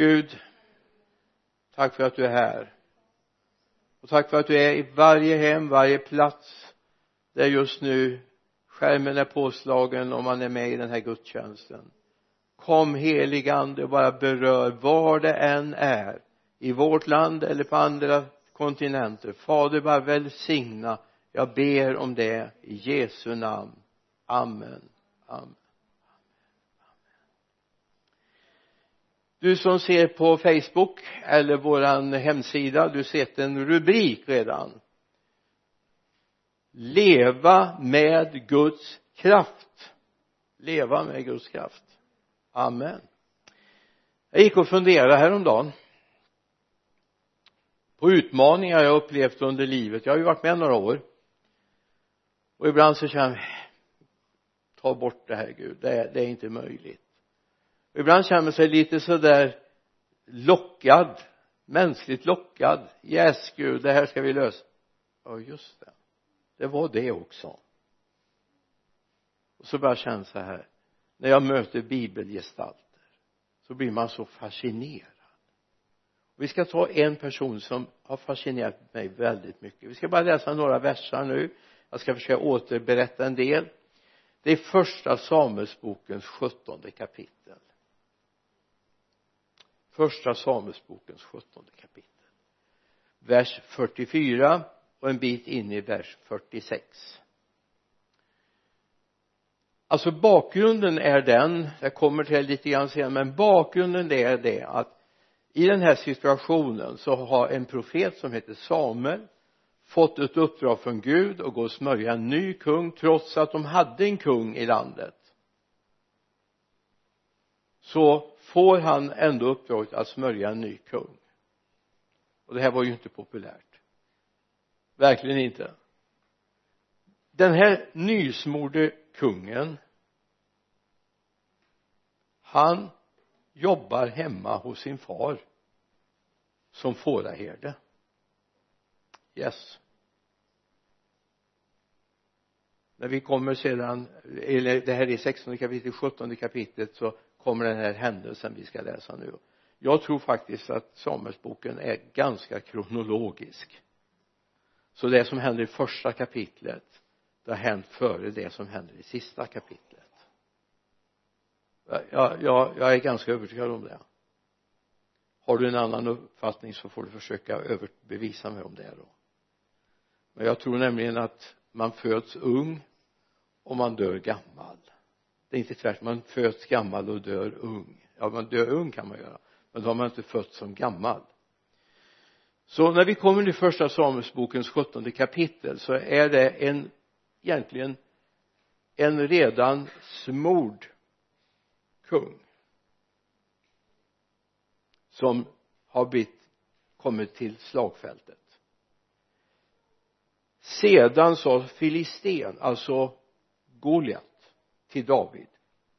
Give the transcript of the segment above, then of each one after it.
Gud tack för att du är här. Och tack för att du är i varje hem, varje plats där just nu skärmen är påslagen och man är med i den här gudstjänsten. Kom heligande och bara berör var det än är i vårt land eller på andra kontinenter. Fader bara välsigna. Jag ber om det i Jesu namn. Amen. Amen. Du som ser på Facebook eller våran hemsida du sett en rubrik redan. Leva med Guds kraft. Leva med Guds kraft. Amen. Jag gick och funderade häromdagen på utmaningar jag upplevt under livet. Jag har ju varit med några år. Och ibland så känner jag ta bort det här Gud. Det är, det är inte möjligt ibland känner man sig lite sådär lockad mänskligt lockad. Yes Gud det här ska vi lösa. Ja just det. Det var det också. Och så börjar jag känna så här. När jag möter bibelgestalter så blir man så fascinerad. Vi ska ta en person som har fascinerat mig väldigt mycket. Vi ska bara läsa några versar nu. Jag ska försöka återberätta en del. Det är första Samuelsbokens sjuttonde kapitel första Samuelsbokens sjuttonde kapitel. Vers 44 och en bit in i vers 46 alltså bakgrunden är den jag kommer till det lite grann senare men bakgrunden är det att i den här situationen så har en profet som heter Samuel fått ett uppdrag från Gud att gå och smörja en ny kung trots att de hade en kung i landet. Så får han ändå uppdraget att smörja en ny kung. Och det här var ju inte populärt. Verkligen inte. Den här nysmorde kungen han jobbar hemma hos sin far som fåraherde. Yes. När vi kommer sedan eller det här är 16 kapitlet 17 kapitlet så kommer den här händelsen vi ska läsa nu. Jag tror faktiskt att Samuelsboken är ganska kronologisk. Så det som händer i första kapitlet det har hänt före det som händer i sista kapitlet. Jag, jag, jag är ganska övertygad om det. Har du en annan uppfattning så får du försöka överbevisa mig om det då. Men jag tror nämligen att man föds ung och man dör gammal det är inte tvärtom man föds gammal och dör ung. Ja man dör ung kan man göra. Men då har man inte fötts som gammal. Så när vi kommer till första Samuelsbokens sjuttonde kapitel så är det en egentligen en redan smord kung som har blivit kommit till slagfältet. Sedan sa filisten alltså Goliat till David.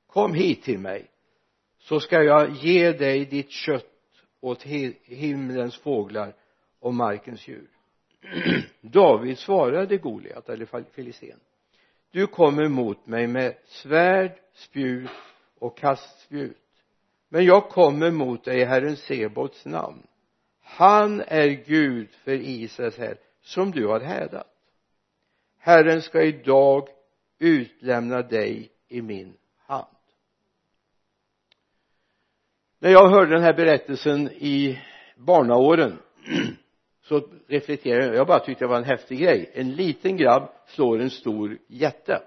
Kom hit till mig så ska jag ge dig ditt kött åt himlens fåglar och markens djur. David svarade Goliat eller filisten. Du kommer mot mig med svärd, spjut och kastspjut. Men jag kommer mot dig i Herren Sebots namn. Han är Gud för Israels här som du har hädat Herren ska idag utlämna dig i min hand. När jag hörde den här berättelsen i barnaåren så reflekterade jag. Jag bara tyckte det var en häftig grej. En liten grabb slår en stor jätte.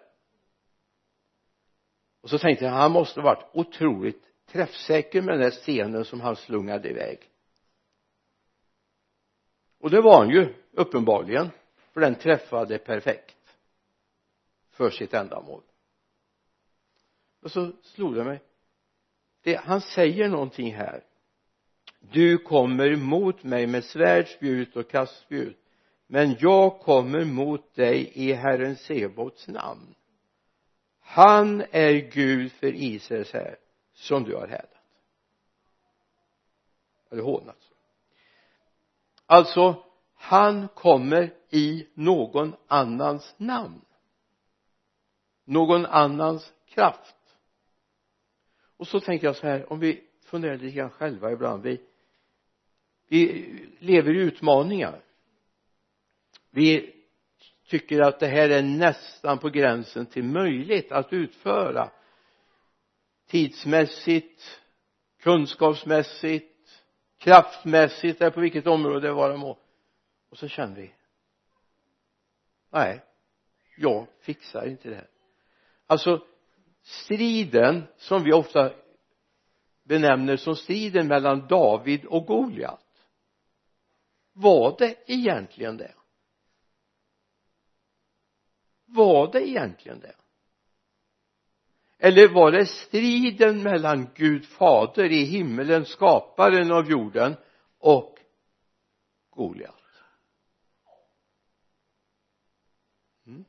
Och så tänkte jag han måste ha varit otroligt träffsäker med den där stenen som han slungade iväg. Och det var han ju uppenbarligen för den träffade perfekt för sitt ändamål och så slog det mig. Det, han säger någonting här. Du kommer mot mig med svärd, spjut och kastspjut men jag kommer mot dig i Herren Sebots namn. Han är Gud för Israels här som du har hädat. Eller hånat alltså? alltså han kommer i någon annans namn. Någon annans kraft och så tänker jag så här om vi funderar lite grann själva ibland vi vi lever i utmaningar. Vi tycker att det här är nästan på gränsen till möjligt att utföra tidsmässigt kunskapsmässigt kraftmässigt eller på vilket område det vara må. Och så känner vi nej jag fixar inte det här. Alltså striden som vi ofta benämner som striden mellan David och Goliat. Var det egentligen det? Var det egentligen det? Eller var det striden mellan Gud fader i himmelen skaparen av jorden och Goliat? Mm.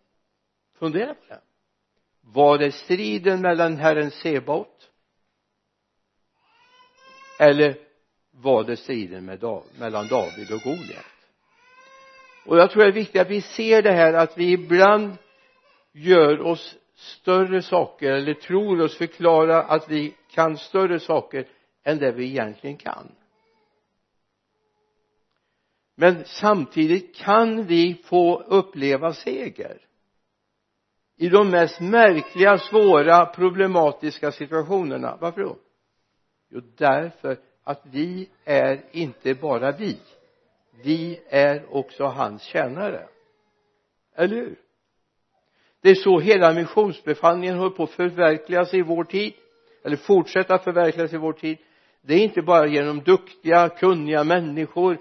fundera på det var det striden mellan Herren Sebaot? Eller var det striden med Dav mellan David och Goliat? Och jag tror det är viktigt att vi ser det här att vi ibland gör oss större saker eller tror oss förklara att vi kan större saker än det vi egentligen kan. Men samtidigt kan vi få uppleva seger i de mest märkliga, svåra, problematiska situationerna. Varför då? Jo därför att vi är inte bara vi. Vi är också hans tjänare. Eller hur? Det är så hela missionsbefallningen håller på att förverkligas i vår tid eller fortsätta förverkligas i vår tid. Det är inte bara genom duktiga, kunniga människor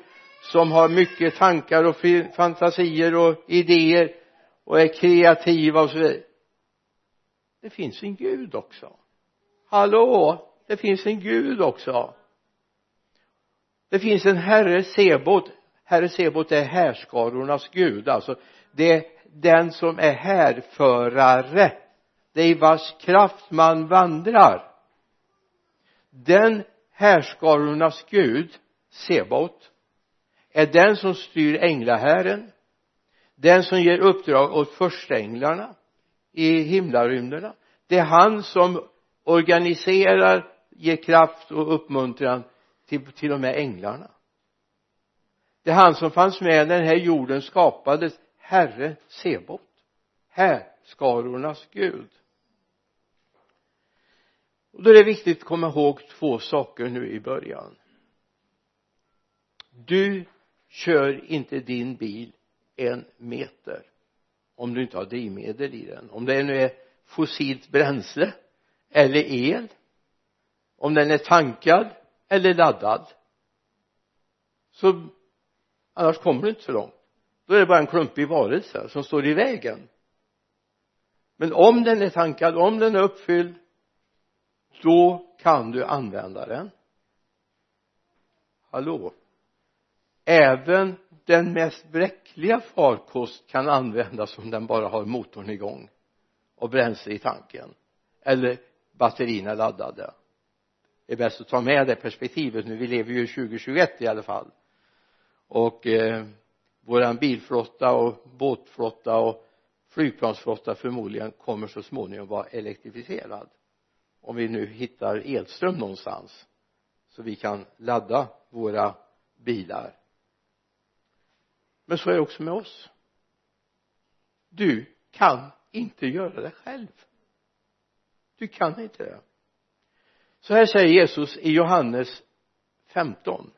som har mycket tankar och fantasier och idéer och är kreativa och så vidare. Det finns en gud också. Hallå? Det finns en gud också. Det finns en herre Sebot. Herre Sebot är härskarornas gud alltså. Det är den som är härförare. Det är i vars kraft man vandrar. Den härskarornas gud Sebot är den som styr änglahären den som ger uppdrag åt förstänglarna i himlarymderna det är han som organiserar ger kraft och uppmuntran till till och med änglarna. Det är han som fanns med när den här jorden skapades herre Sebot härskarornas gud. Och då är det viktigt att komma ihåg två saker nu i början. Du kör inte din bil en meter. Om du inte har drivmedel i den. Om det nu är fossilt bränsle eller el. Om den är tankad eller laddad. Så annars kommer du inte så långt. Då är det bara en klumpig varelse som står i vägen. Men om den är tankad, om den är uppfylld då kan du använda den. Hallå? Även den mest bräckliga farkost kan användas om den bara har motorn igång och bränsle i tanken eller batterierna laddade. Det är bäst att ta med det perspektivet nu. Vi lever ju 2021 i alla fall. Och eh, våran bilflotta och båtflotta och flygplansflotta förmodligen kommer så småningom vara elektrifierad. Om vi nu hittar elström någonstans så vi kan ladda våra bilar men så är det också med oss. Du kan inte göra det själv. Du kan inte det. Så här säger Jesus i Johannes 15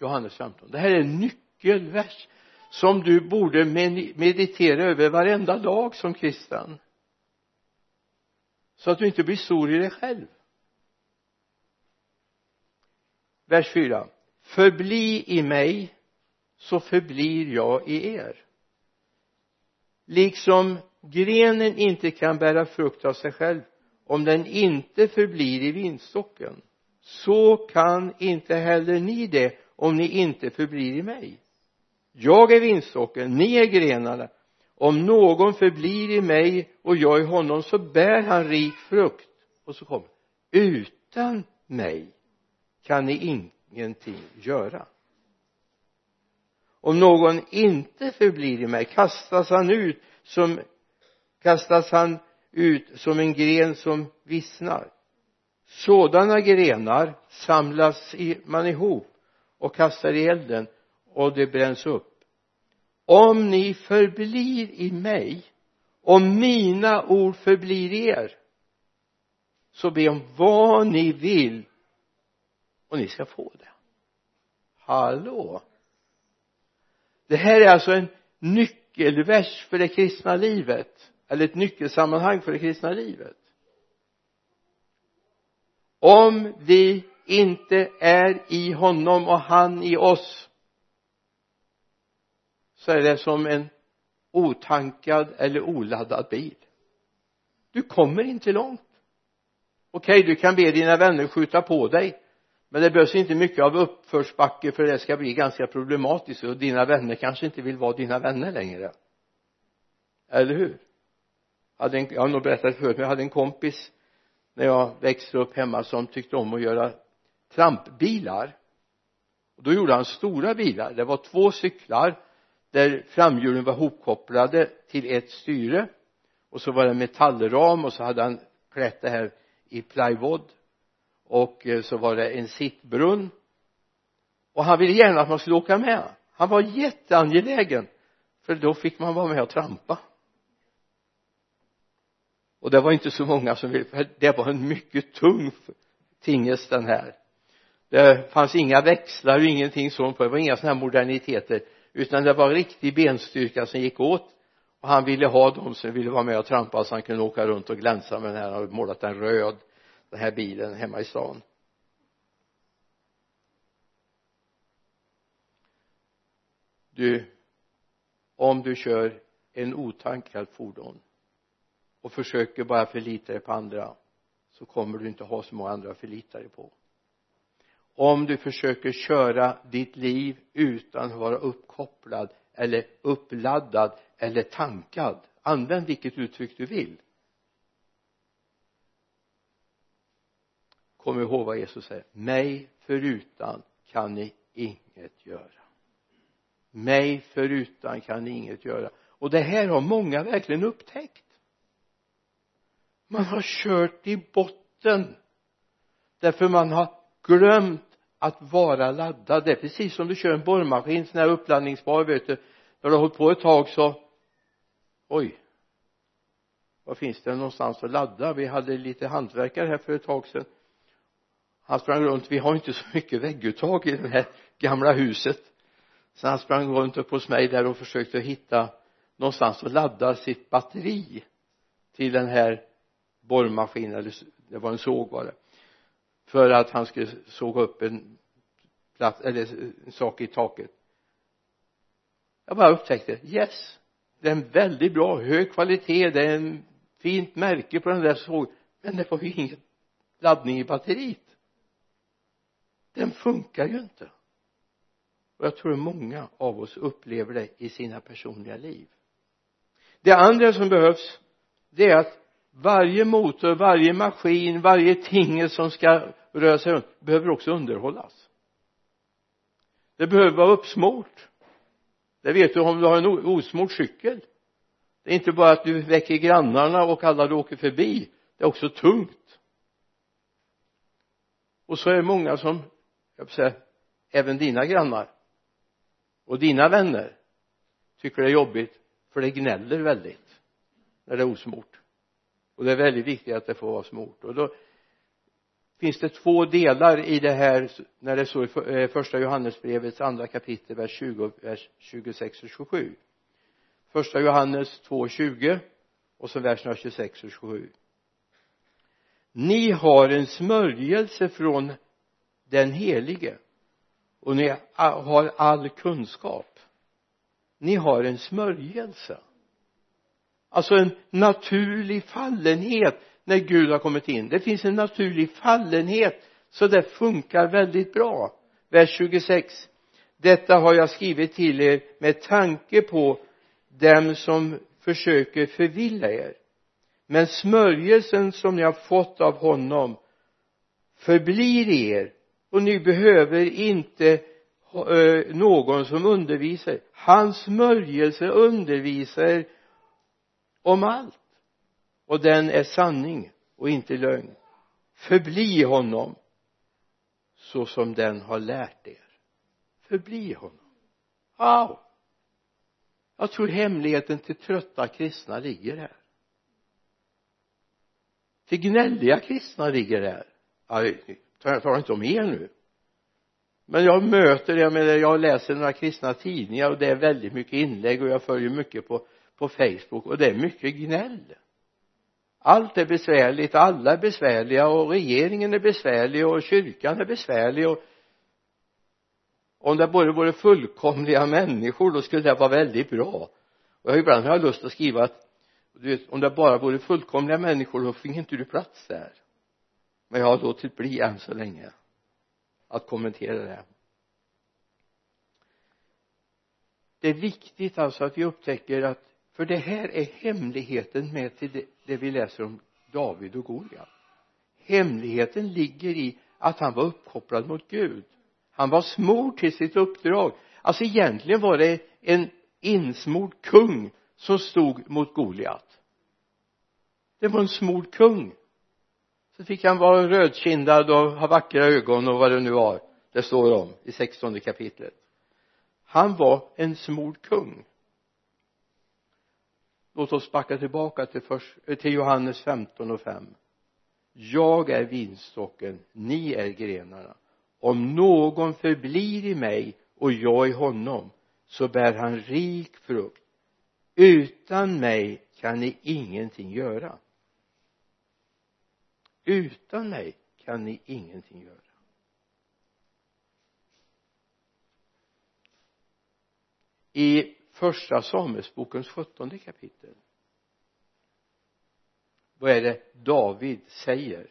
Johannes 15 det här är en nyckelvers som du borde meditera över varenda dag som kristen. Så att du inte blir stor i dig själv. Vers 4 förbli i mig så förblir jag i er. Liksom grenen inte kan bära frukt av sig själv om den inte förblir i vinstocken så kan inte heller ni det om ni inte förblir i mig. Jag är vinstocken, ni är grenarna. Om någon förblir i mig och jag i honom så bär han rik frukt. Och så kommer utan mig kan ni ingenting göra om någon inte förblir i mig kastas han ut som kastas han ut som en gren som vissnar. Sådana grenar samlas man ihop och kastar i elden och det bränns upp. Om ni förblir i mig om mina ord förblir er så be om vad ni vill och ni ska få det. Hallå? Det här är alltså en nyckelvers för det kristna livet eller ett nyckelsammanhang för det kristna livet. Om vi inte är i honom och han i oss så är det som en otankad eller oladdad bil. Du kommer inte långt. Okej okay, du kan be dina vänner skjuta på dig men det behövs inte mycket av uppförsbacke för det ska bli ganska problematiskt och dina vänner kanske inte vill vara dina vänner längre. Eller hur? Hade en, jag har nog berättat förut men jag hade en kompis när jag växte upp hemma som tyckte om att göra trampbilar. Och då gjorde han stora bilar. Det var två cyklar där framhjulen var hopkopplade till ett styre. Och så var det metallram och så hade han klätt det här i plywood och eh, så var det en sittbrunn. Och han ville gärna att man skulle åka med. Han var jätteangelägen. För då fick man vara med och trampa. Och det var inte så många som ville för det var en mycket tung tingest den här. Det fanns inga växlar och ingenting sånt på. Det var inga sådana här moderniteter. Utan det var riktig benstyrka som gick åt. Och han ville ha dem som ville vara med och trampa så han kunde åka runt och glänsa med den här han hade målat den röd den här bilen hemma i stan. Du om du kör en otankad fordon och försöker bara förlita dig på andra så kommer du inte ha så många andra att förlita dig på. Om du försöker köra ditt liv utan att vara uppkopplad eller uppladdad eller tankad använd vilket uttryck du vill. Kom ihåg vad Jesus säger. Mig förutan kan ni inget göra. Mig förutan kan ni inget göra. Och det här har många verkligen upptäckt. Man har kört i botten därför man har glömt att vara laddad. Det är precis som du kör en borrmaskin sån här uppladdningsbar vet du. När du har hållit på ett tag så oj var finns det någonstans att ladda? Vi hade lite hantverkare här för ett tag sedan han sprang runt. Vi har inte så mycket vägguttag i det här gamla huset. Så han sprang runt upp hos mig där och försökte hitta någonstans att ladda sitt batteri till den här borrmaskinen eller det var en såg var det. För att han skulle såga upp en plats eller en sak i taket. Jag bara upptäckte yes det är en väldigt bra hög kvalitet det är en fint märke på den där sågen men det var ju ingen laddning i batteriet den funkar ju inte. Och jag tror många av oss upplever det i sina personliga liv. Det andra som behövs det är att varje motor, varje maskin, varje ting som ska röra sig runt behöver också underhållas. Det behöver vara uppsmort. Det vet du om du har en osmort cykel. Det är inte bara att du väcker grannarna och alla du åker förbi. Det är också tungt. Och så är det många som jag vill säga även dina grannar och dina vänner tycker det är jobbigt för det gnäller väldigt när det är osmort. Och det är väldigt viktigt att det får vara smort. Och då finns det två delar i det här när det står i eh, första Johannesbrevets andra kapitel vers 20 vers 26 och 27 första Johannes 2.20 och så verserna 26 och 27 ni har en smörjelse från den helige. Och ni har all kunskap. Ni har en smörjelse. Alltså en naturlig fallenhet när Gud har kommit in. Det finns en naturlig fallenhet så det funkar väldigt bra. Vers 26 detta har jag skrivit till er med tanke på dem som försöker förvilla er. Men smörjelsen som ni har fått av honom förblir i er och ni behöver inte eh, någon som undervisar. Hans smörjelse undervisar om allt. Och den är sanning och inte lögn. Förbli honom så som den har lärt er. Förbli honom. Wow jag tror hemligheten till trötta kristna ligger här. Till gnälliga kristna ligger här jag talar inte om er nu. Men jag möter det, jag menar jag läser några kristna tidningar och det är väldigt mycket inlägg och jag följer mycket på på facebook och det är mycket gnäll. Allt är besvärligt, alla är besvärliga och regeringen är besvärlig och kyrkan är besvärlig och om det bara vore fullkomliga människor då skulle det vara väldigt bra. Och ibland har jag lust att skriva att du vet, om det bara vore fullkomliga människor då fick inte du plats där men jag har låtit bli än så länge att kommentera det. Det är viktigt alltså att vi upptäcker att för det här är hemligheten med till det, det vi läser om David och Goliat. Hemligheten ligger i att han var uppkopplad mot Gud. Han var smord till sitt uppdrag. Alltså egentligen var det en insmord kung som stod mot Goliat. Det var en smord kung så fick han vara rödkindad och ha vackra ögon och vad det nu var det står om i sextonde kapitlet. Han var en smord kung. Låt oss backa tillbaka till, först, eh, till Johannes 15 och 5 jag är vinstocken, ni är grenarna. Om någon förblir i mig och jag i honom så bär han rik frukt. Utan mig kan ni ingenting göra utan mig kan ni ingenting göra. I första Samuelsbokens sjuttonde kapitel vad är det David säger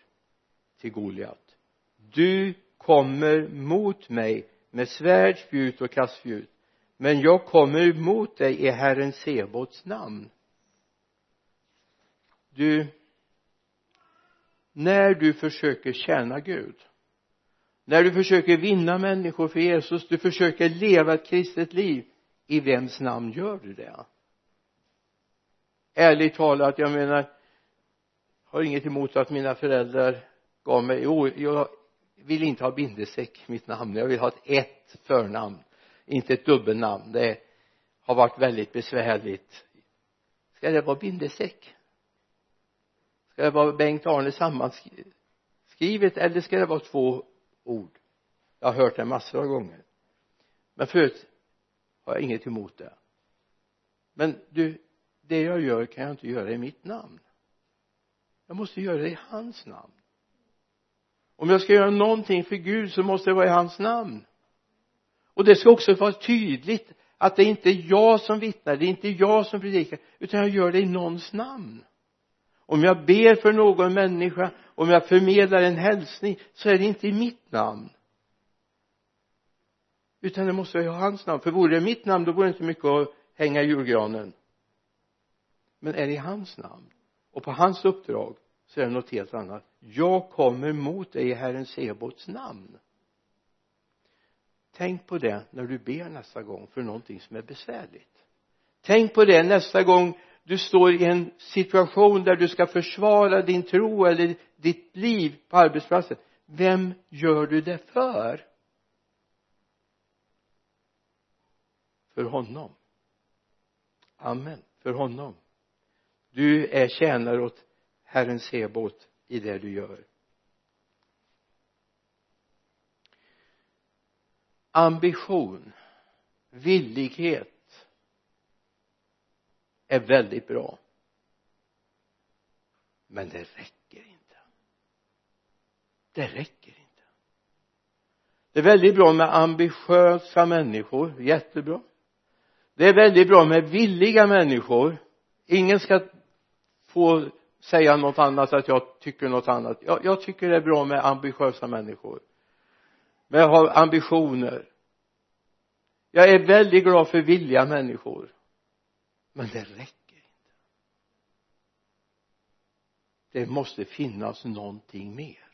till Goliat? Du kommer mot mig med svärd, spjut och kastspjut men jag kommer mot dig i Herren Sebots namn. Du när du försöker tjäna Gud. När du försöker vinna människor för Jesus. Du försöker leva ett kristet liv. I vems namn gör du det? Ärligt talat jag menar har inget emot att mina föräldrar gav mig jo jag vill inte ha bindesäck, mitt namn. Jag vill ha ett ett förnamn. Inte ett dubbelnamn. Det har varit väldigt besvärligt. Ska det vara bindesäck? Eh, ska det vara Bengt Arne sammanskrivet eller ska det vara två ord? Jag har hört det massor av gånger. Men förut har jag inget emot det. Men du det jag gör kan jag inte göra i mitt namn. Jag måste göra det i hans namn. Om jag ska göra någonting för Gud så måste det vara i hans namn. Och det ska också vara tydligt att det är inte jag som vittnar det är inte jag som predikar utan jag gör det i någons namn om jag ber för någon människa om jag förmedlar en hälsning så är det inte i mitt namn. Utan det måste vara i hans namn. För vore det mitt namn då vore det inte mycket att hänga i julgranen. Men är det i hans namn och på hans uppdrag så är det något helt annat. Jag kommer mot dig i Herren Sebots namn. Tänk på det när du ber nästa gång för någonting som är besvärligt. Tänk på det nästa gång du står i en situation där du ska försvara din tro eller ditt liv på arbetsplatsen. Vem gör du det för? För honom. Amen. För honom. Du är tjänare åt Herren Sebot i det du gör. Ambition. Villighet är väldigt bra. Men det räcker inte. Det räcker inte. Det är väldigt bra med ambitiösa människor. Jättebra. Det är väldigt bra med villiga människor. Ingen ska få säga något annat att jag tycker något annat. Jag, jag tycker det är bra med ambitiösa människor. Men jag har ambitioner. Jag är väldigt glad för villiga människor men det räcker inte. Det måste finnas någonting mer.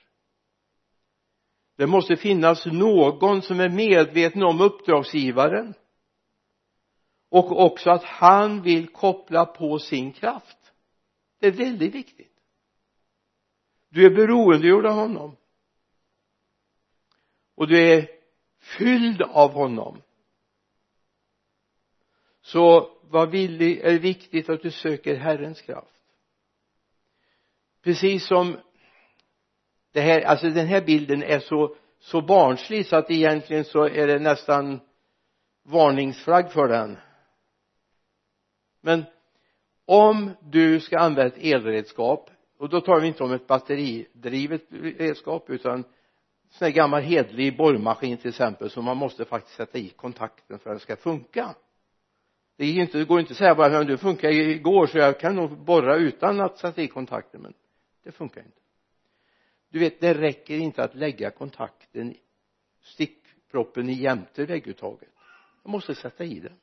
Det måste finnas någon som är medveten om uppdragsgivaren och också att han vill koppla på sin kraft. Det är väldigt viktigt. Du är beroendegjord av honom. Och du är fylld av honom. Så vad villig, är viktigt att du söker Herrens kraft. Precis som det här, alltså den här bilden är så så barnslig så att egentligen så är det nästan varningsflagg för den. Men om du ska använda ett elredskap och då talar vi inte om ett batteridrivet redskap utan sån här gammal hedlig borrmaskin till exempel som man måste faktiskt sätta i kontakten för att den ska funka det, är inte, det går inte att säga bara men du funkar igår så jag kan nog borra utan att sätta i kontakten. Men det funkar inte. Du vet det räcker inte att lägga kontakten stickproppen i jämte vägguttaget. Jag måste sätta i den.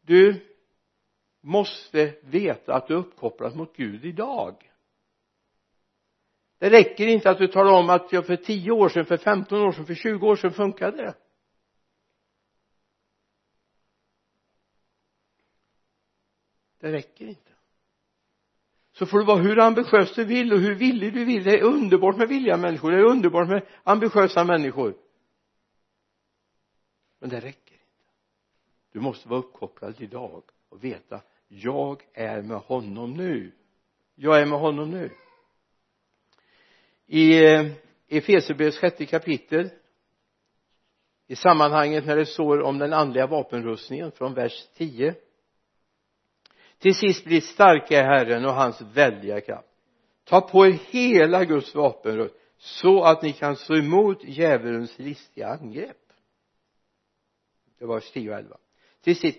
Du måste veta att du är uppkopplad mot Gud idag. Det räcker inte att du talar om att jag för tio år sedan, för 15 år sedan, för 20 år sedan funkade det. Det räcker inte. Så får du vara hur ambitiös du vill och hur villig du vill. Det är underbart med villiga människor. Det är underbart med ambitiösa människor. Men det räcker inte. Du måste vara uppkopplad idag och veta jag är med honom nu. Jag är med honom nu. I eh, Efesierbrevets sjätte kapitel i sammanhanget när det står om den andliga vapenrustningen från vers 10 till sist bli starka i Herren och hans väldiga kraft. Ta på er hela Guds vapenrustning så att ni kan stå emot djävulens listiga angrepp. Det var 10 och 11 till sist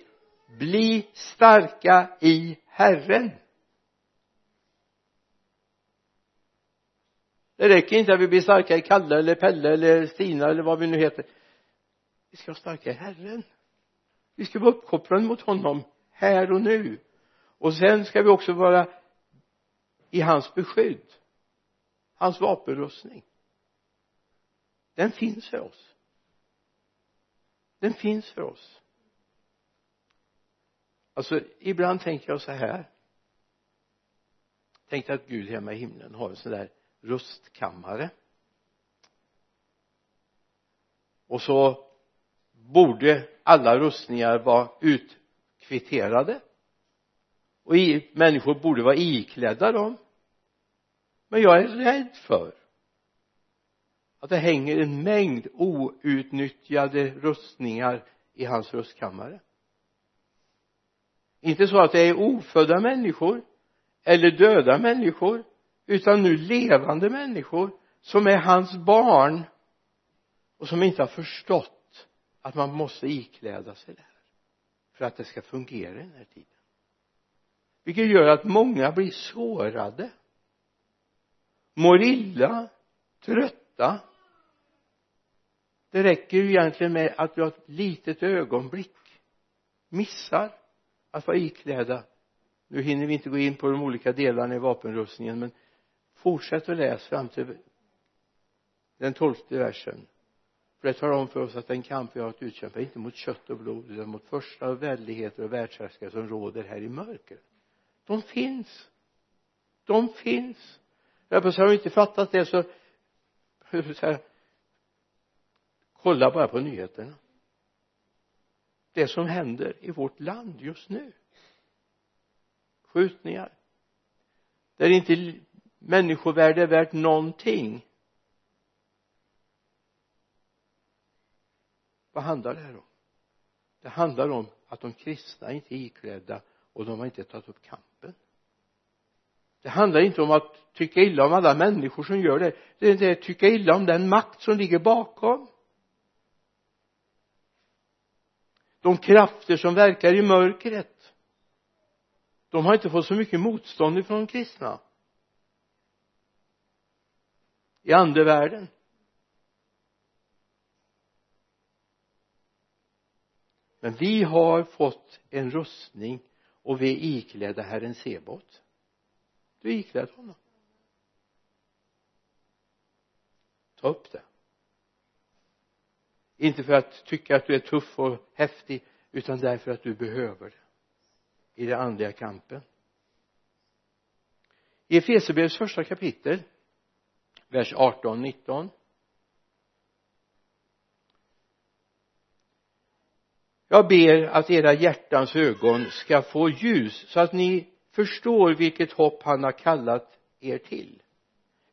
bli starka i Herren. Det räcker inte att vi blir starka i Kalle eller Pelle eller Stina eller vad vi nu heter. Vi ska vara starka i Herren. Vi ska vara uppkopplade mot honom här och nu och sen ska vi också vara i hans beskydd hans vapenrustning. Den finns för oss. Den finns för oss. Alltså ibland tänker jag så här. Tänk att Gud hemma i himlen har en sån där rustkammare. Och så borde alla rustningar vara utkvitterade och i, människor borde vara iklädda dem. Men jag är rädd för att det hänger en mängd outnyttjade rustningar i hans rustkammare. Inte så att det är ofödda människor eller döda människor utan nu levande människor som är hans barn och som inte har förstått att man måste ikläda sig det här för att det ska fungera i den här tiden vilket gör att många blir sårade. Mår illa. Trötta. Det räcker ju egentligen med att vi har ett litet ögonblick. Missar att vara iklädda. Nu hinner vi inte gå in på de olika delarna i vapenrustningen men fortsätt att läs fram till den tolfte versen. För det talar om för oss att den kamp vi har att utkämpa är inte mot kött och blod utan mot första och väldigheter och världshärskare som råder här i mörkret de finns. De finns. Jag på har du inte fattat det så, så här, kolla bara på nyheterna. Det som händer i vårt land just nu. Skjutningar. Där inte människovärde är värt någonting. Vad handlar det här om? Det handlar om att de kristna inte är iklädda och de har inte tagit upp kampen det handlar inte om att tycka illa om alla människor som gör det. Det är inte att tycka illa om den makt som ligger bakom. De krafter som verkar i mörkret de har inte fått så mycket motstånd ifrån de kristna. I andevärlden. Men vi har fått en rustning och vi är iklädda Herren Sebot du iklädd honom. Ta upp det. Inte för att tycka att du är tuff och häftig utan därför att du behöver det i den andliga kampen. I Efesierbrevets första kapitel vers 18 19 jag ber att era hjärtans ögon ska få ljus så att ni förstår vilket hopp han har kallat er till.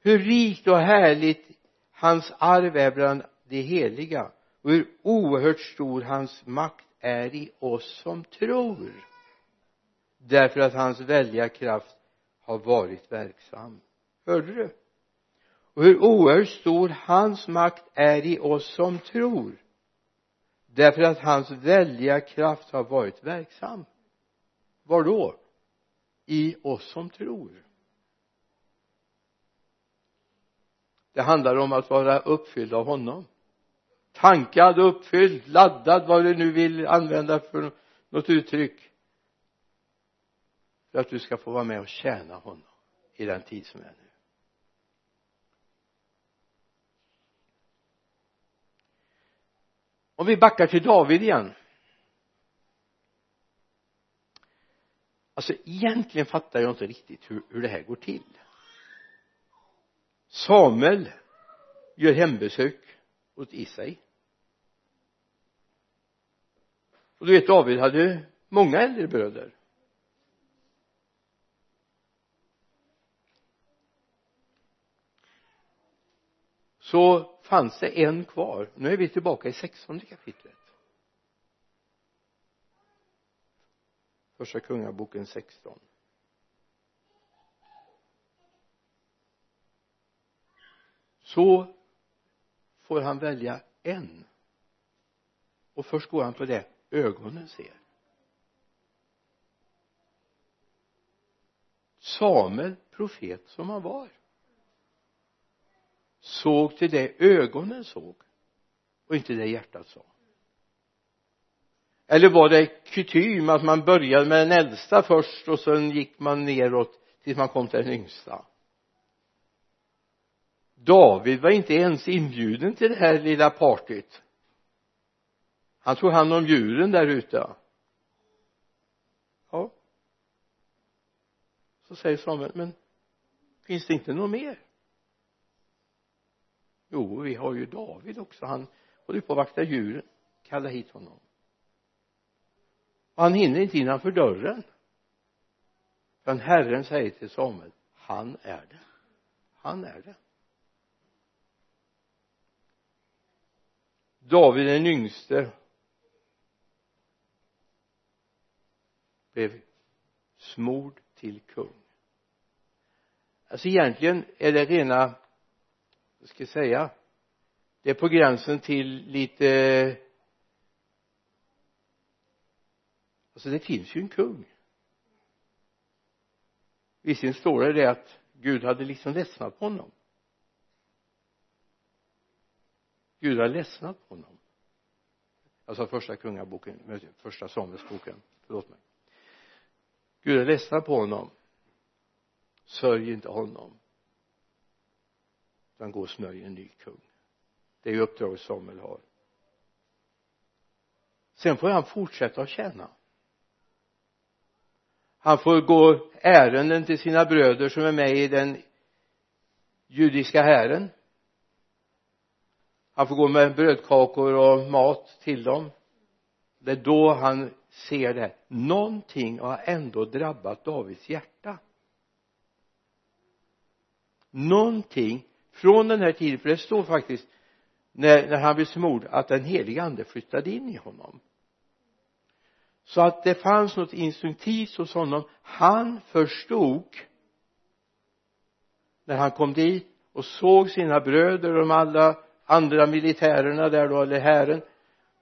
Hur rikt och härligt hans arv är bland de heliga och hur oerhört stor hans makt är i oss som tror. Därför att hans välja kraft har varit verksam. Hörde du? Och hur oerhört stor hans makt är i oss som tror. Därför att hans välja kraft har varit verksam. Var då? I oss som tror. Det handlar om att vara uppfylld av honom. Tankad, uppfylld, laddad, vad du nu vill använda för något uttryck. För att du ska få vara med och tjäna honom i den tid som är nu. Om vi backar till David igen. Alltså egentligen fattar jag inte riktigt hur, hur det här går till. Samuel gör hembesök åt Isai. Och du vet David hade många äldre bröder. Så fanns det en kvar. Nu är vi tillbaka i sextonde kapitlet. Första kungaboken 16 så får han välja en. Och först går han på det ögonen ser. Samuel profet som han var såg till det ögonen såg och inte det hjärtat sa eller var det kutym att man började med den äldsta först och sen gick man neråt tills man kom till den yngsta? David var inte ens inbjuden till det här lilla partyt. Han tog hand om djuren där ute. Ja. Så säger Samuel men finns det inte något mer? Jo vi har ju David också. Han håller på att vakta djuren. Kalla hit honom han hinner inte innanför dörren. Men Herren säger till Samuel han är det. Han är det. David den yngste blev smord till kung. Alltså egentligen är det rena vad ska jag säga det är på gränsen till lite alltså det finns ju en kung. Visserligen står det det att Gud hade liksom ledsnat på honom. Gud hade ledsnat på honom. Alltså första kungaboken första Samuelsboken. Förlåt mig. Gud är ledsen på honom. Sörj inte honom. Utan gå och smörj en ny kung. Det är ju uppdraget Samuel har. Sen får han fortsätta att tjäna han får gå ärenden till sina bröder som är med i den judiska hären. Han får gå med brödkakor och mat till dem. Det är då han ser det. Någonting har ändå drabbat Davids hjärta. Någonting från den här tiden för det står faktiskt när, när han blev smord att den heliga ande flyttade in i honom så att det fanns något instinktivt hos honom. Han förstod när han kom dit och såg sina bröder och de alla andra militärerna där då eller hären.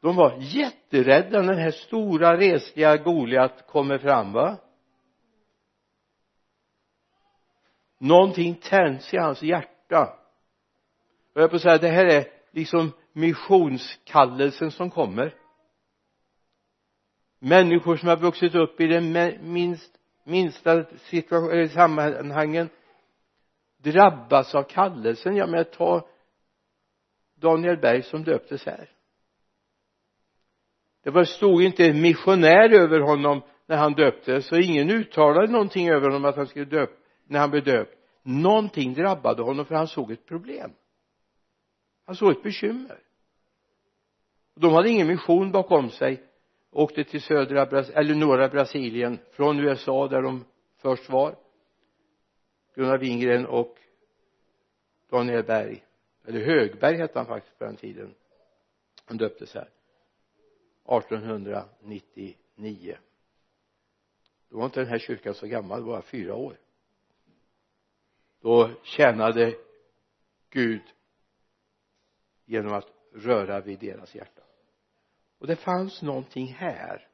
De var jätterädda när den här stora resliga Goliat kommer fram va? Någonting tänds i hans hjärta. Och jag på att säga det här är liksom missionskallelsen som kommer människor som har vuxit upp i den minst, minsta situation, sammanhangen drabbas av kallelsen. Ja men ta Daniel Berg som döptes här. Det var, stod inte missionär över honom när han döptes så ingen uttalade någonting över honom att han skulle döp, när han blev döpt. Någonting drabbade honom för han såg ett problem. Han såg ett bekymmer. De hade ingen mission bakom sig åkte till södra eller norra Brasilien från USA där de först var. Gunnar Wingren och Daniel Berg. Eller Högberg hette han faktiskt på den tiden. Han döptes här. 1899 då var inte den här kyrkan så gammal, bara fyra år. Då tjänade Gud genom att röra vid deras hjärta och det fanns någonting här.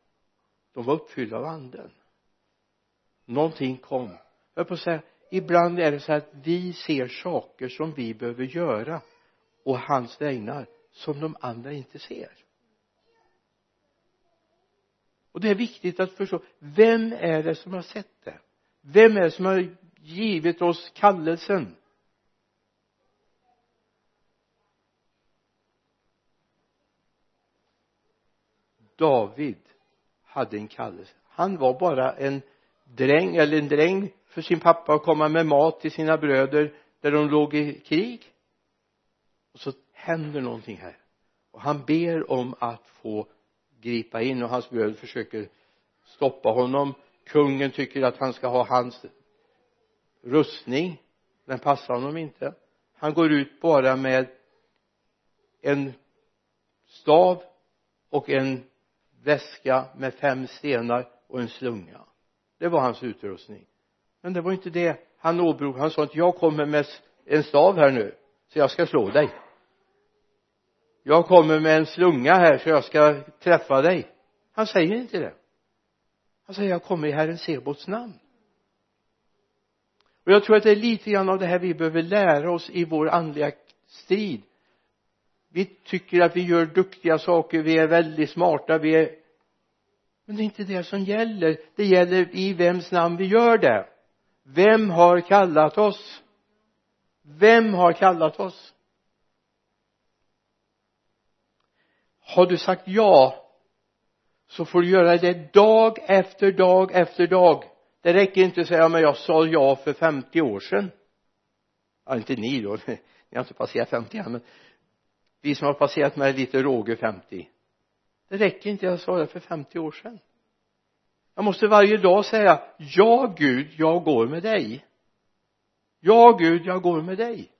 De var uppfyllda av anden. Någonting kom. Jag på att säga ibland är det så att vi ser saker som vi behöver göra och hans vägnar som de andra inte ser. Och det är viktigt att förstå vem är det som har sett det? Vem är det som har givit oss kallelsen? David hade en kallelse. Han var bara en dräng eller en dräng för sin pappa att komma med mat till sina bröder där de låg i krig. Och så händer någonting här. Och han ber om att få gripa in och hans bröder försöker stoppa honom. Kungen tycker att han ska ha hans rustning den passar honom inte. Han går ut bara med en stav och en väska med fem stenar och en slunga. Det var hans utrustning. Men det var inte det han åberopade. Han sa att jag kommer med en stav här nu så jag ska slå dig. Jag kommer med en slunga här så jag ska träffa dig. Han säger inte det. Han säger jag kommer i Herren Sebots namn. Och jag tror att det är lite grann av det här vi behöver lära oss i vår andliga strid vi tycker att vi gör duktiga saker vi är väldigt smarta vi är men det är inte det som gäller. Det gäller i vems namn vi gör det. Vem har kallat oss? Vem har kallat oss? Har du sagt ja så får du göra det dag efter dag efter dag. Det räcker inte att säga men jag sa ja för 50 år sedan. Ja inte ni då. Ni har inte passerat 50 än men vi som har passerat med lite råge 50 det räcker inte jag sa det för 50 år sedan. Jag måste varje dag säga ja Gud jag går med dig. Ja Gud jag går med dig.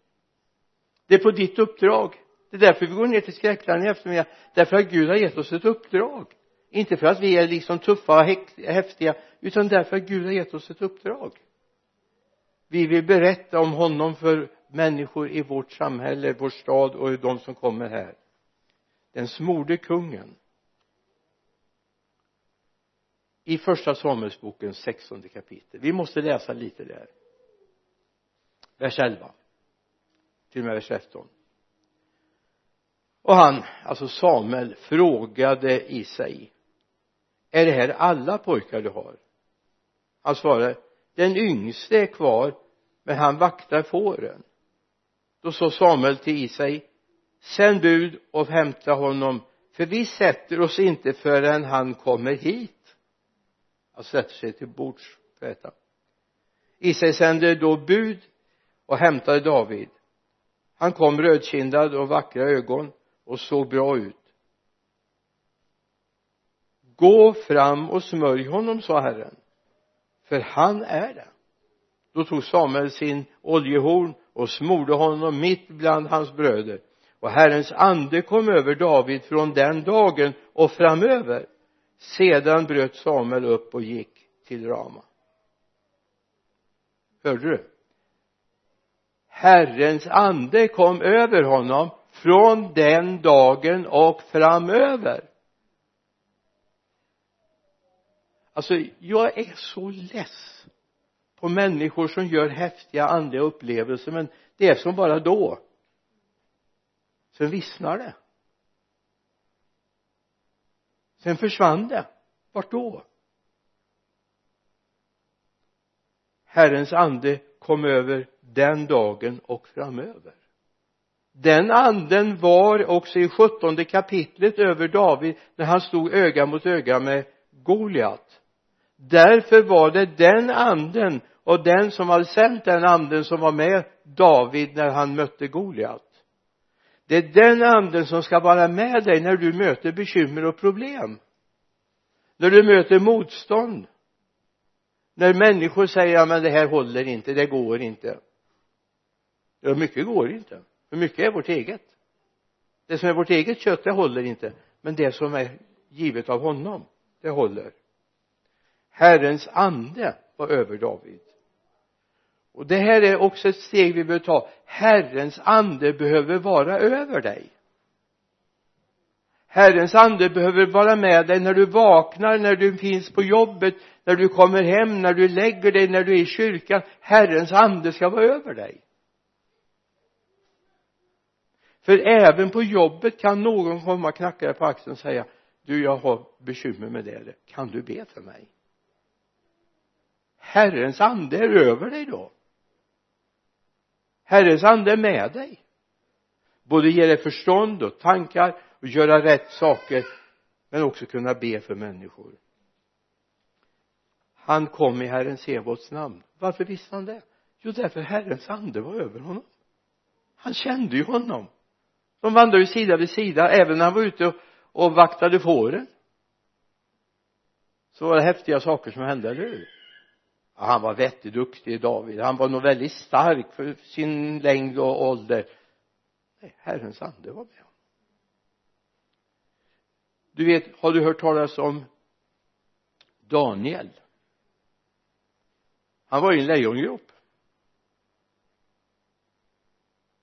Det är på ditt uppdrag. Det är därför vi går ner till skräckland i eftermiddag. Därför att Gud har gett oss ett uppdrag. Inte för att vi är liksom tuffa och häftiga utan därför att Gud har gett oss ett uppdrag. Vi vill berätta om honom för människor i vårt samhälle, vår stad och de som kommer här. Den smorde kungen. I första Samuelsbokens sextonde kapitel. Vi måste läsa lite där. Vers 11 till och med vers 13 och han, alltså Samuel, frågade Isai är det här alla pojkar du har? Han svarade den yngste är kvar men han vaktar fåren då sa Samuel till Isai sänd bud och hämta honom för vi sätter oss inte förrän han kommer hit. Han sätter sig till bords för att äta. Isai sände då bud och hämtade David. Han kom rödkindad och vackra ögon och såg bra ut. Gå fram och smörj honom sa Herren för han är det då tog Samuel sin oljehorn och smorde honom mitt bland hans bröder. Och Herrens ande kom över David från den dagen och framöver. Sedan bröt Samuel upp och gick till Rama. Hörde du? Herrens ande kom över honom från den dagen och framöver. Alltså jag är så less på människor som gör häftiga andliga upplevelser men det är som bara då. Sen vissnar det. Sen försvann det. Vart då? Herrens ande kom över den dagen och framöver. Den anden var också i sjuttonde kapitlet över David när han stod öga mot öga med Goliat därför var det den anden och den som hade sänt den anden som var med David när han mötte Goliat. Det är den anden som ska vara med dig när du möter bekymmer och problem. När du möter motstånd. När människor säger men det här håller inte, det går inte. Ja mycket går inte. För mycket är vårt eget? Det som är vårt eget kött det håller inte. Men det som är givet av honom det håller. Herrens ande var över David. Och det här är också ett steg vi behöver ta. Herrens ande behöver vara över dig. Herrens ande behöver vara med dig när du vaknar, när du finns på jobbet, när du kommer hem, när du lägger dig, när du är i kyrkan. Herrens ande ska vara över dig. För även på jobbet kan någon komma och knacka dig på axeln och säga du jag har bekymmer med det kan du be för mig? Herrens ande är över dig då. Herrens ande är med dig. Både ge dig förstånd och tankar och göra rätt saker men också kunna be för människor. Han kom i Herren Sebaots namn. Varför visste han det? Jo därför Herrens ande var över honom. Han kände ju honom. De vandrade ju sida vid sida även när han var ute och, och vaktade fåren. Så var det häftiga saker som hände, eller hur? Han var vettig David. Han var nog väldigt stark för sin längd och ålder. Nej Herrens ande var med du vet har du hört talas om Daniel? Han var i en lejongrop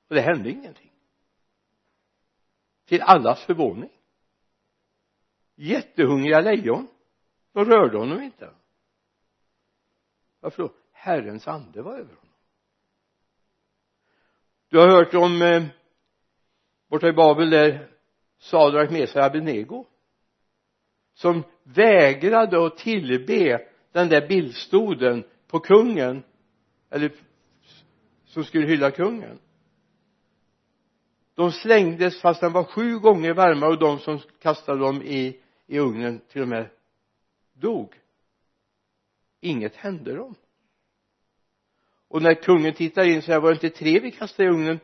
och det hände ingenting. Till allas förvåning. Jättehungriga lejon. De rörde honom inte varför då? Herrens ande var över honom. Du har hört om eh, borta i Babel där Sadrak, Mesar och Abednego som vägrade att tillbe den där bildstoden på kungen eller som skulle hylla kungen. De slängdes fast den var sju gånger varmare och de som kastade dem i, i ugnen till och med dog inget hände dem. Och när kungen tittar in så här var det inte tre vi kastade i ugnen?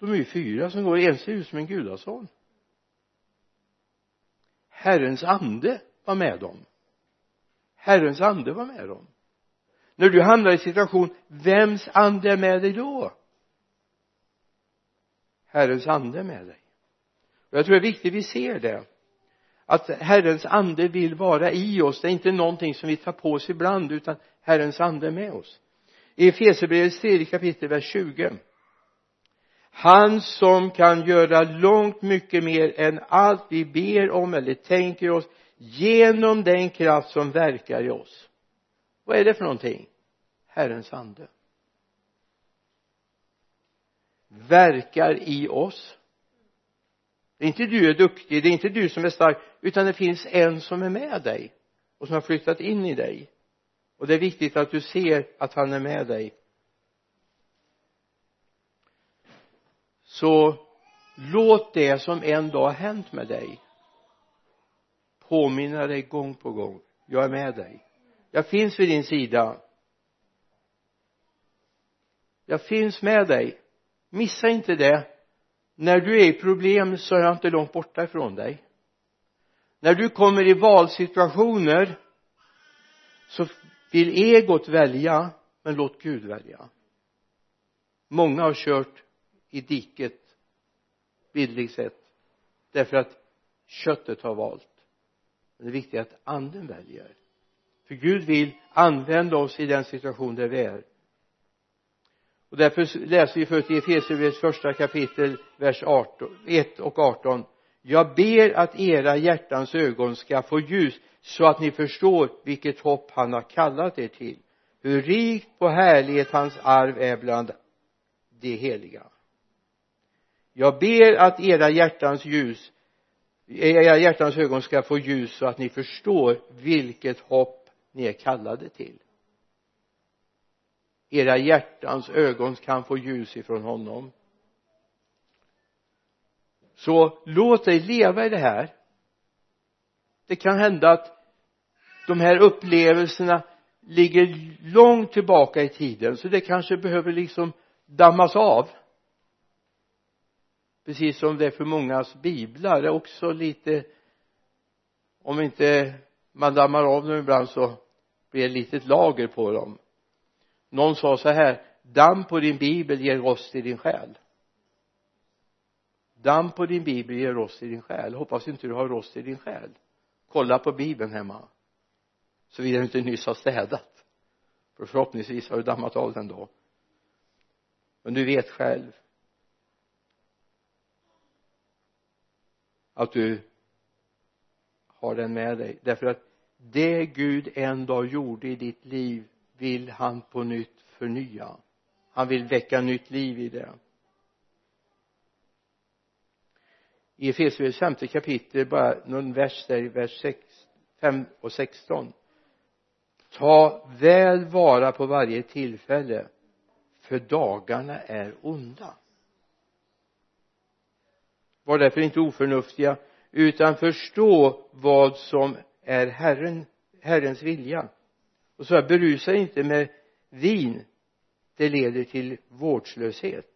De är ju fyra som går en ser ut som en gudason. Herrens ande var med dem. Herrens ande var med dem. När du hamnar i situation vems ande är med dig då? Herrens ande är med dig. Och jag tror det är viktigt vi ser det att Herrens ande vill vara i oss. Det är inte någonting som vi tar på oss ibland utan Herrens ande är med oss. I Efesierbrevets tredje kapitel vers 20 han som kan göra långt mycket mer än allt vi ber om eller tänker oss genom den kraft som verkar i oss. Vad är det för någonting? Herrens ande. Verkar i oss det är inte du är duktig det är inte du som är stark utan det finns en som är med dig och som har flyttat in i dig. Och det är viktigt att du ser att han är med dig. Så låt det som en dag har hänt med dig påminna dig gång på gång. Jag är med dig. Jag finns vid din sida. Jag finns med dig. Missa inte det när du är i problem så är jag inte långt borta ifrån dig. När du kommer i valsituationer så vill egot välja men låt Gud välja. Många har kört i diket bildligt sett därför att köttet har valt. Men det viktiga är att anden väljer. För Gud vill använda oss i den situation där vi är och därför läser vi först i Efesierbrevets första kapitel vers 18, 1 och 18 jag ber att era hjärtans ögon ska få ljus så att ni förstår vilket hopp han har kallat er till. Hur rikt på härlighet hans arv är bland de heliga. Jag ber att era hjärtans ljus era hjärtans ögon ska få ljus så att ni förstår vilket hopp ni är kallade till era hjärtans ögon kan få ljus ifrån honom. Så låt dig leva i det här. Det kan hända att de här upplevelserna ligger långt tillbaka i tiden så det kanske behöver liksom dammas av. Precis som det är för mångas biblar det är också lite om inte man dammar av dem ibland så blir det ett litet lager på dem någon sa så här damm på din bibel ger rost i din själ. Damm på din bibel ger rost i din själ. Hoppas inte du har rost i din själ. Kolla på bibeln hemma. Såvida du inte nyss har städat. För förhoppningsvis har du dammat av den då. Men du vet själv att du har den med dig. Därför att det Gud en dag gjorde i ditt liv vill han på nytt förnya. Han vill väcka nytt liv i det. I Efesierbrevets femte kapitel bara någon vers där i vers 6, 5 och 16 ta väl vara på varje tillfälle för dagarna är onda. Var därför inte oförnuftiga utan förstå vad som är Herren, Herrens vilja och så här berusa inte med vin det leder till vårdslöshet.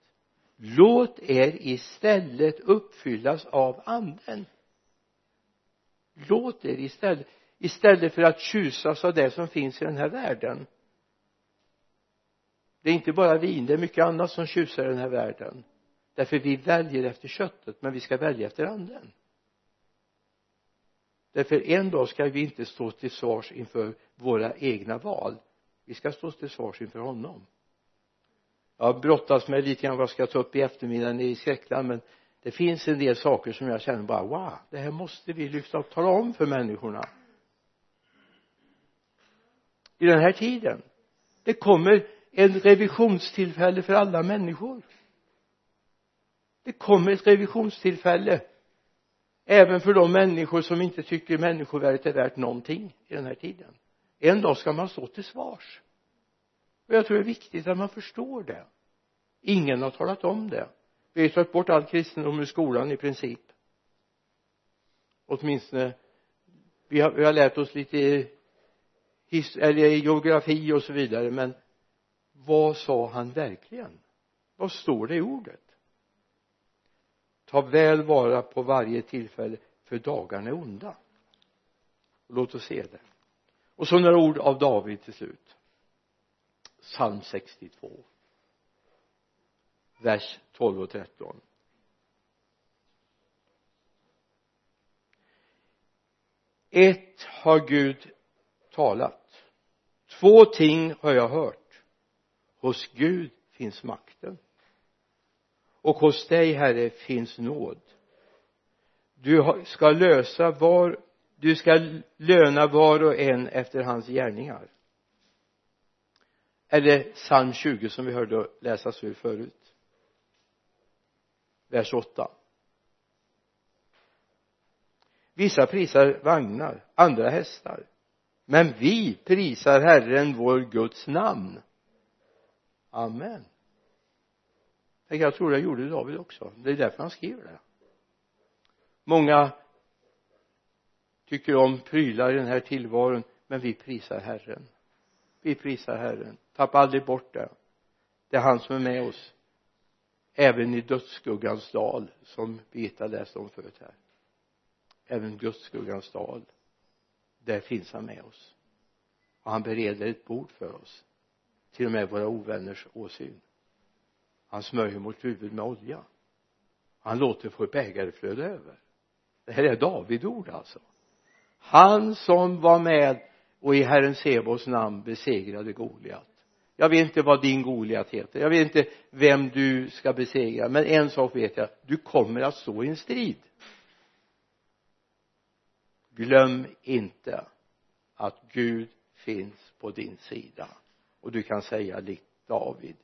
Låt er istället uppfyllas av anden. Låt er istället istället för att tjusas av det som finns i den här världen. Det är inte bara vin det är mycket annat som tjusar i den här världen. Därför vi väljer efter köttet men vi ska välja efter anden därför en dag ska vi inte stå till svars inför våra egna val. Vi ska stå till svars inför honom. Jag har brottats med lite grann vad jag ska ta upp i eftermiddag i skräckland men det finns en del saker som jag känner bara wow det här måste vi lyfta och tala om för människorna. I den här tiden det kommer en revisionstillfälle för alla människor. Det kommer ett revisionstillfälle även för de människor som inte tycker människovärdet är värt någonting i den här tiden. En dag ska man stå till svars. Och jag tror det är viktigt att man förstår det. Ingen har talat om det. Vi har tagit bort all kristendom ur skolan i princip. Åtminstone vi har, vi har lärt oss lite his, eller geografi och så vidare men vad sa han verkligen? Vad står det i ordet? Ta väl vara på varje tillfälle för dagarna är onda. Låt oss se det. Och så några ord av David till slut. Psalm 62 vers 12 och 13 ett har Gud talat. Två ting har jag hört. Hos Gud finns makten och hos dig herre finns nåd. Du ska lösa var du ska löna var och en efter hans gärningar. Eller psalm 20 som vi hörde läsas ur förut? Vers 8 vissa prisar vagnar andra hästar. Men vi prisar Herren vår Guds namn. Amen jag tror det gjorde David också. Det är därför han skriver det. Många tycker om prylar i den här tillvaron men vi prisar Herren. Vi prisar Herren. Tappa aldrig bort det. Det är han som är med oss även i dödsskuggans dal som Birgitta läste om förut här. Även dödsskuggans dal där finns han med oss. Och han bereder ett bord för oss till och med våra ovänners åsyn han smörjer mot huvudet med olja. Han låter få bägare flöda över. Det här är Davidord alltså. Han som var med och i Herren Sebos namn besegrade Goliat. Jag vet inte vad din Goliat heter. Jag vet inte vem du ska besegra men en sak vet jag. Du kommer att stå i en strid. Glöm inte att Gud finns på din sida. Och du kan säga likt David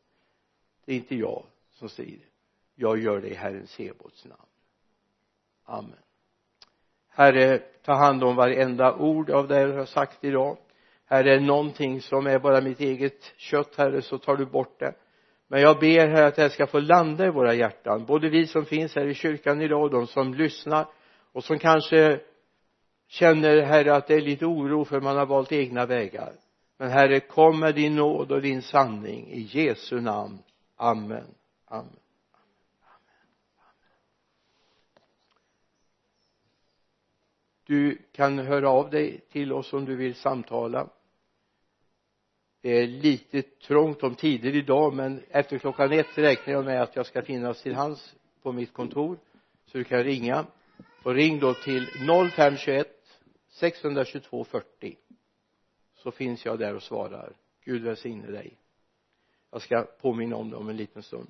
det är inte jag som strider jag gör det i Herren Sebots namn. Amen. Herre ta hand om varenda ord av det jag har sagt idag. Herre är någonting som är bara mitt eget kött herre så tar du bort det. Men jag ber här att det här ska få landa i våra hjärtan. Både vi som finns här i kyrkan idag och de som lyssnar och som kanske känner herre att det är lite oro för man har valt egna vägar. Men herre kom med din nåd och din sanning i Jesu namn amen. Amen. Du kan höra av dig till oss om du vill samtala. Det är lite trångt om tider idag men efter klockan ett räknar jag med att jag ska finnas till hands på mitt kontor. Så du kan ringa. Och ring då till 0521 622 40 så finns jag där och svarar. Gud välsigne dig jag ska påminna om det om en liten stund.